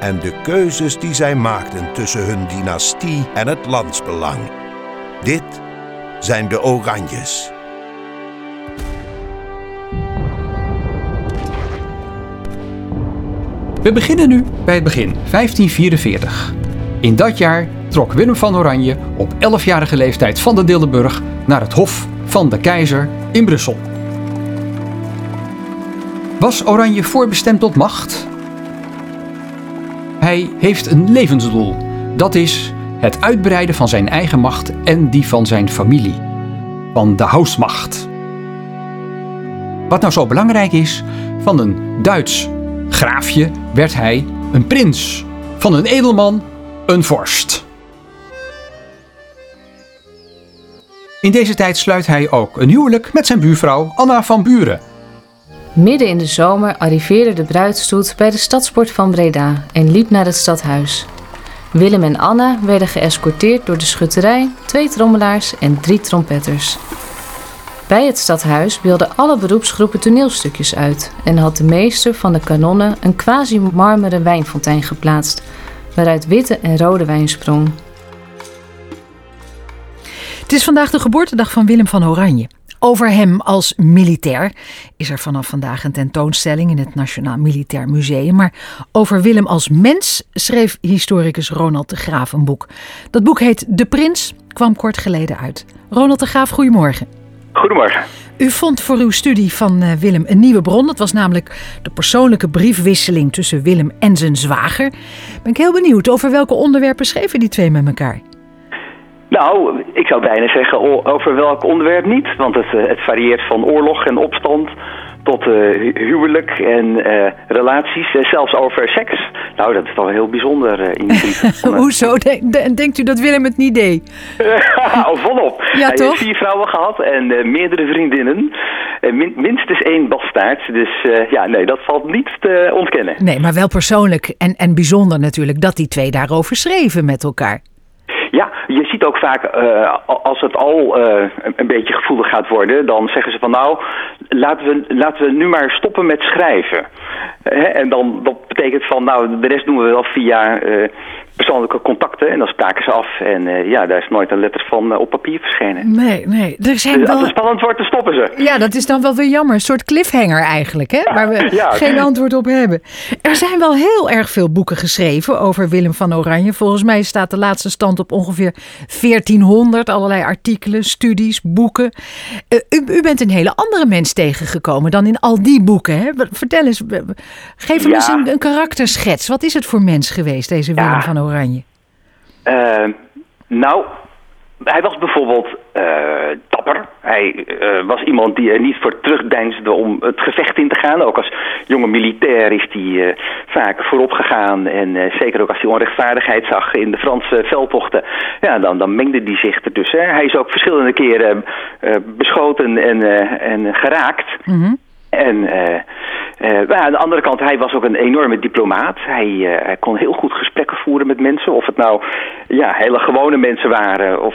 En de keuzes die zij maakten tussen hun dynastie en het landsbelang. Dit zijn de Oranjes. We beginnen nu bij het begin, 1544. In dat jaar trok Willem van Oranje op 11-jarige leeftijd van de Dillenburg naar het hof van de keizer in Brussel. Was Oranje voorbestemd tot macht? Hij heeft een levensdoel. Dat is het uitbreiden van zijn eigen macht en die van zijn familie. Van de housmacht. Wat nou zo belangrijk is, van een Duits graafje werd hij een prins. Van een edelman een vorst. In deze tijd sluit hij ook een huwelijk met zijn buurvrouw Anna van Buren. Midden in de zomer arriveerde de bruidstoet bij de stadspoort van Breda en liep naar het stadhuis. Willem en Anna werden geëscorteerd door de schutterij, twee trommelaars en drie trompetters. Bij het stadhuis beelden alle beroepsgroepen toneelstukjes uit en had de meester van de kanonnen een quasi-marmeren wijnfontein geplaatst, waaruit witte en rode wijn sprong. Het is vandaag de geboortedag van Willem van Oranje. Over hem als militair is er vanaf vandaag een tentoonstelling in het Nationaal Militair Museum. Maar over Willem als mens schreef historicus Ronald de Graaf een boek. Dat boek heet De Prins, kwam kort geleden uit. Ronald de Graaf, goedemorgen. Goedemorgen. U vond voor uw studie van uh, Willem een nieuwe bron. Dat was namelijk de persoonlijke briefwisseling tussen Willem en zijn zwager. Ben ik heel benieuwd over welke onderwerpen schreven die twee met elkaar? Nou, ik zou bijna zeggen over welk onderwerp niet. Want het, uh, het varieert van oorlog en opstand tot uh, huwelijk en uh, relaties, uh, zelfs over seks. Nou, dat is toch heel bijzonder die Hoezo? Denk, denkt u dat Willem het niet deed? oh, volop. Ja, Hij toch? heeft vier vrouwen gehad en meerdere vriendinnen. Min, minstens één bastaard. Dus ja, nee, dat valt niet te ontkennen. Nee, maar wel persoonlijk en, en bijzonder natuurlijk dat die twee daarover schreven met elkaar. Ook vaak uh, als het al uh, een beetje gevoelig gaat worden, dan zeggen ze van nou, laten we, laten we nu maar stoppen met schrijven. Hè? En dan dat betekent van nou, de rest doen we wel via uh, persoonlijke contacten en dan spraken ze af. En ja, daar is nooit een letter van op papier verschenen. Nee, nee. Er zijn dus wel... als het spannend wordt, dan stoppen ze. Ja, dat is dan wel weer jammer. Een soort cliffhanger eigenlijk, hè? waar we ja. geen antwoord op hebben. Er zijn wel heel erg veel boeken geschreven over Willem van Oranje. Volgens mij staat de laatste stand op ongeveer 1400. Allerlei artikelen, studies, boeken. Uh, u, u, bent een hele andere mens tegengekomen dan in al die boeken. Hè? Vertel eens, geef hem Ja. eens een, een karakterschets. Wat is het voor mens geweest, deze Willem van Oranje? Uh, nou, hij was bijvoorbeeld uh, dapper. Hij uh, was iemand die er niet voor terugdeinsde om het gevecht in te gaan. Ook als jonge militair is hij uh, vaak voorop gegaan. En zeker ook als hij onrechtvaardigheid zag in de Franse veldtochten. Ja, dan, dan mengde hij zich ertussen. Hij is ook verschillende keren beschoten en, en geraakt. Mm -hmm. En uh, uh, aan de andere kant, hij was ook een enorme diplomaat. Hij, uh, hij, kon heel goed gesprekken voeren met mensen. Of het nou ja, hele gewone mensen waren, of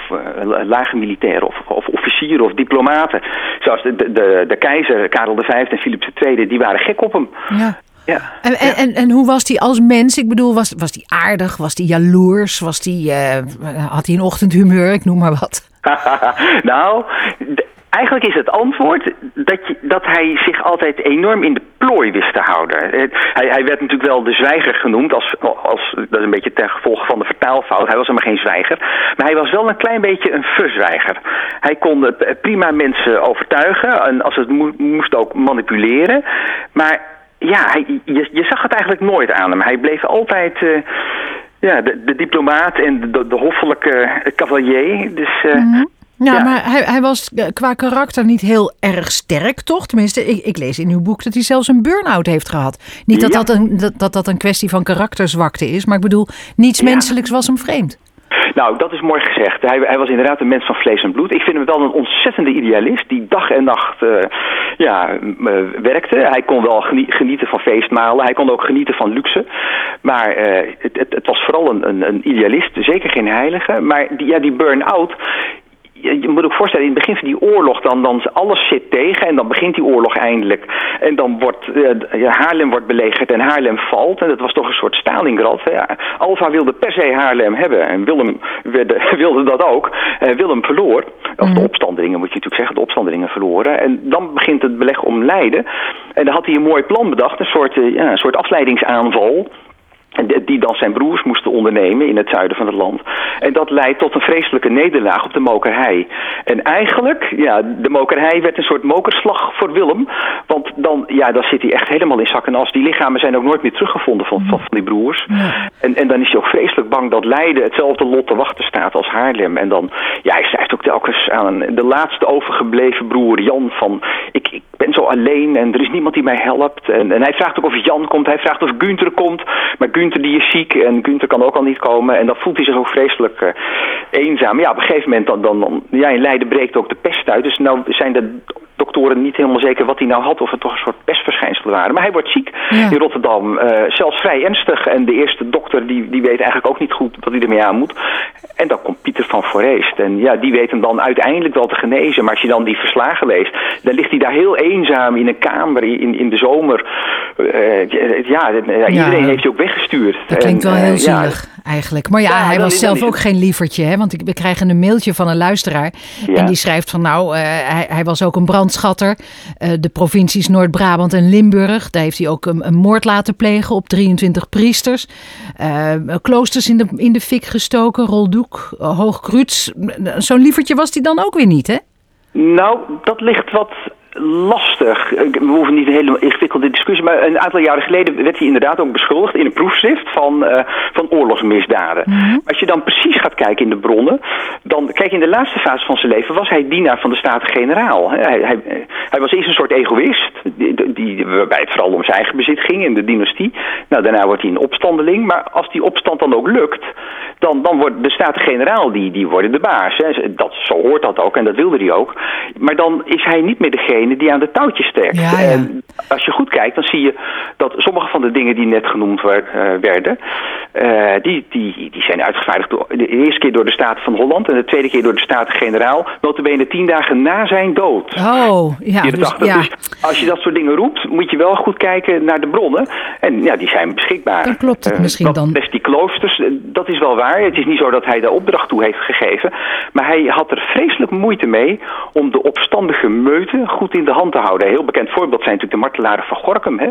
lage militairen, of, of, officieren, of diplomaten. Zoals de, de, de keizer, Karel V en Philips II, die waren gek op hem. Ja. Ja, en, ja. en, en, en hoe was hij als mens? Ik bedoel, was, was hij aardig? Was hij jaloers? Was die, had hij een ochtendhumeur? Ik noem maar wat. nou, Eigenlijk is het antwoord dat, je, dat hij zich altijd enorm in de plooi wist te houden. Hij, hij werd natuurlijk wel de zwijger genoemd, als, als, dat is een beetje ten gevolge van de vertaalfout. Hij was helemaal geen zwijger, maar hij was wel een klein beetje een verzwijger. Hij kon prima mensen overtuigen en als het mo moest ook manipuleren. Maar ja, hij, je, zag het eigenlijk nooit aan hem. Hij bleef altijd... Uh, ja, de, diplomaat en de, hoffelijke cavalier. Dus mm -hmm. Ja, Ja. maar hij, hij was eh, qua karakter niet heel erg sterk, toch? Tenminste, ik, ik lees in uw boek dat hij zelfs een burn-out heeft gehad. Niet dat, Ja. dat, een, dat, dat dat een kwestie van karakterzwakte is, maar ik bedoel, niets Ja. menselijks was hem vreemd. Nou, dat is mooi gezegd. Hij, hij was inderdaad een mens van vlees en bloed. Ik vind hem wel een ontzettende idealist die dag en nacht eh, ja, eh, werkte. Hij kon wel genie- genieten van feestmalen. Hij kon ook genieten van luxe. Maar het, het, het was vooral een, een, een idealist, zeker geen heilige. Maar die, ja, die burn-out... Je je moet ook voorstellen, in het begin van die oorlog, dan, dan alles zit tegen en dan begint die oorlog eindelijk. En dan wordt ja, Haarlem wordt belegerd en Haarlem valt. En dat was toch een soort Stalingrad. Ja, Alva wilde per se Haarlem hebben en Willem wilde, wilde dat ook. Eh, Willem verloor, of de opstandelingen moet je natuurlijk zeggen, de opstandelingen verloren. En dan begint het beleg om Leiden. En dan had hij een mooi plan bedacht, een soort, eh, ja, een soort afleidingsaanval. Die- dan zijn broers moesten ondernemen in het zuiden van het land. En dat leidt tot een vreselijke nederlaag op de mokerhei. En eigenlijk, ja, de mokerhei werd een soort mokerslag voor Willem. Want dan, ja, dan zit hij echt helemaal in zak en as. Die lichamen zijn ook nooit meer teruggevonden van, van, van die broers. En, en dan is hij ook vreselijk bang dat Leiden hetzelfde lot te wachten staat als Haarlem. En dan, ja, hij schrijft ook telkens aan de laatste overgebleven broer Jan van... Ik, ik ben zo alleen en er is niemand die mij helpt. En, en hij vraagt ook of Jan komt, hij vraagt of Gunther komt. Maar Gunther die is ziek en Gunther kan ook al niet komen. En dan voelt hij zich ook vreselijk eh, eenzaam. Ja, op een gegeven moment dan, dan. Ja, in Leiden breekt ook de pest uit. Dus nou zijn de doktoren niet helemaal zeker wat hij nou had. Of het toch een soort pestverschijnselen waren. Maar hij wordt ziek Ja. in Rotterdam. eh, zelfs vrij ernstig. En de eerste dokter die, die weet eigenlijk ook niet goed wat hij ermee aan moet. En dan komt Pieter van Foreest. En ja, die weet hem dan uiteindelijk wel te genezen. Maar als je dan die verslagen leest, dan ligt hij daar heel eenzaam in een kamer in, in de zomer. Eh, ja, ja, iedereen heeft hij ook weggestuurd. Dat klinkt En, wel eh, heel ja, zielig eigenlijk. Maar ja, Ja, hij was zelf ook geen lievertje. Hè? Want ik, we krijgen een mailtje van een luisteraar. Ja. En die schrijft van nou, eh, hij, hij was ook een brandschatter. Eh, de provincies Noord-Brabant en Limburg. Daar heeft hij ook een, een moord laten plegen op 23 priesters. Eh, kloosters in de, in de fik gestoken. Roldoek, Hoogkruts. Zo'n lievertje was hij dan ook weer niet, hè? Nou, dat ligt wat lastig. We hoeven niet een hele ingewikkelde discussie, maar een aantal jaren geleden werd hij inderdaad ook beschuldigd in een proefschrift van, eh, van oorlogsmisdaden. Als je dan precies gaat kijken in de bronnen, dan kijk in de laatste fase van zijn leven was hij dienaar van de Staten-Generaal. Hij, hij, hij was eerst een soort egoïst, die, die, waarbij het vooral om zijn eigen bezit ging in de dynastie. Nou, daarna wordt hij een opstandeling, maar als die opstand dan ook lukt, dan, dan wordt de Staten-Generaal, die, die worden de baas. Hè. Dat, zo hoort dat ook en dat wilde hij ook. Maar dan is hij niet meer degene die aan de touwtjes trekt. Ja, ja. En als je goed kijkt, dan zie je dat sommige van de dingen die net genoemd eh, werden, eh, die, die, die zijn uitgevaardigd door, de eerste keer door de Staten van Holland en de tweede keer door de Staten-Generaal, notabene tien dagen na zijn dood. Oh, ja. Dus, ja. dus als je dat soort dingen roept, moet je wel goed kijken naar de bronnen. En ja, die zijn beschikbaar. Dan klopt het Eh, misschien dan. betreft die kloosters, eh, dat is wel waar. Het is niet zo dat hij daar opdracht toe heeft gegeven. Maar hij had er vreselijk moeite mee om de opstandige meute goed in de hand te houden. Een heel bekend voorbeeld zijn natuurlijk de martelaren van Gorkum. Hè?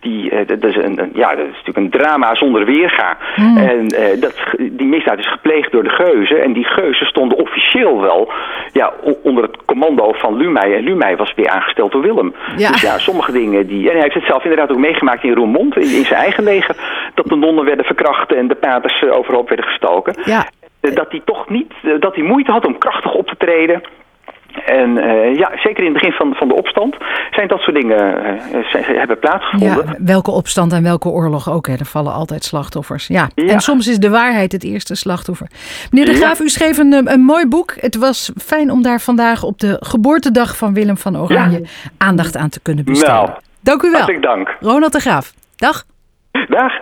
Die, dat, is een, een- ja, dat is natuurlijk een drama zonder weerga. Hmm. En eh, dat, die misdaad is gepleegd door de geuzen. En die geuzen stonden officieel wel ja, onder het commando van Lumey. En Lumey was weer aangesteld door Willem. Ja. Dus ja, sommige dingen die... En hij heeft het zelf inderdaad ook meegemaakt in Roermond, in, in zijn eigen leger. Dat de nonnen werden verkracht en de paters eh, overhoop werden gestoken. Ja. Eh, Dat hij toch niet... Dat hij moeite had om krachtig op te treden. En eh, ja, zeker in het begin van, van de opstand zijn dat soort dingen eh, zijn- hebben plaatsgevonden. Ja, welke opstand en welke oorlog ook. Hè. Er vallen altijd slachtoffers. Ja. Ja. En soms is de waarheid het eerste slachtoffer. Meneer De Ja. Graaf, u schreef een, eh, een mooi boek. Het was fijn om daar vandaag op de geboortedag van Willem van Oranje aandacht aan te kunnen besteden. Nou, Dank u wel. Hartelijk dank. Ronald de Graaf. Dag. Dag.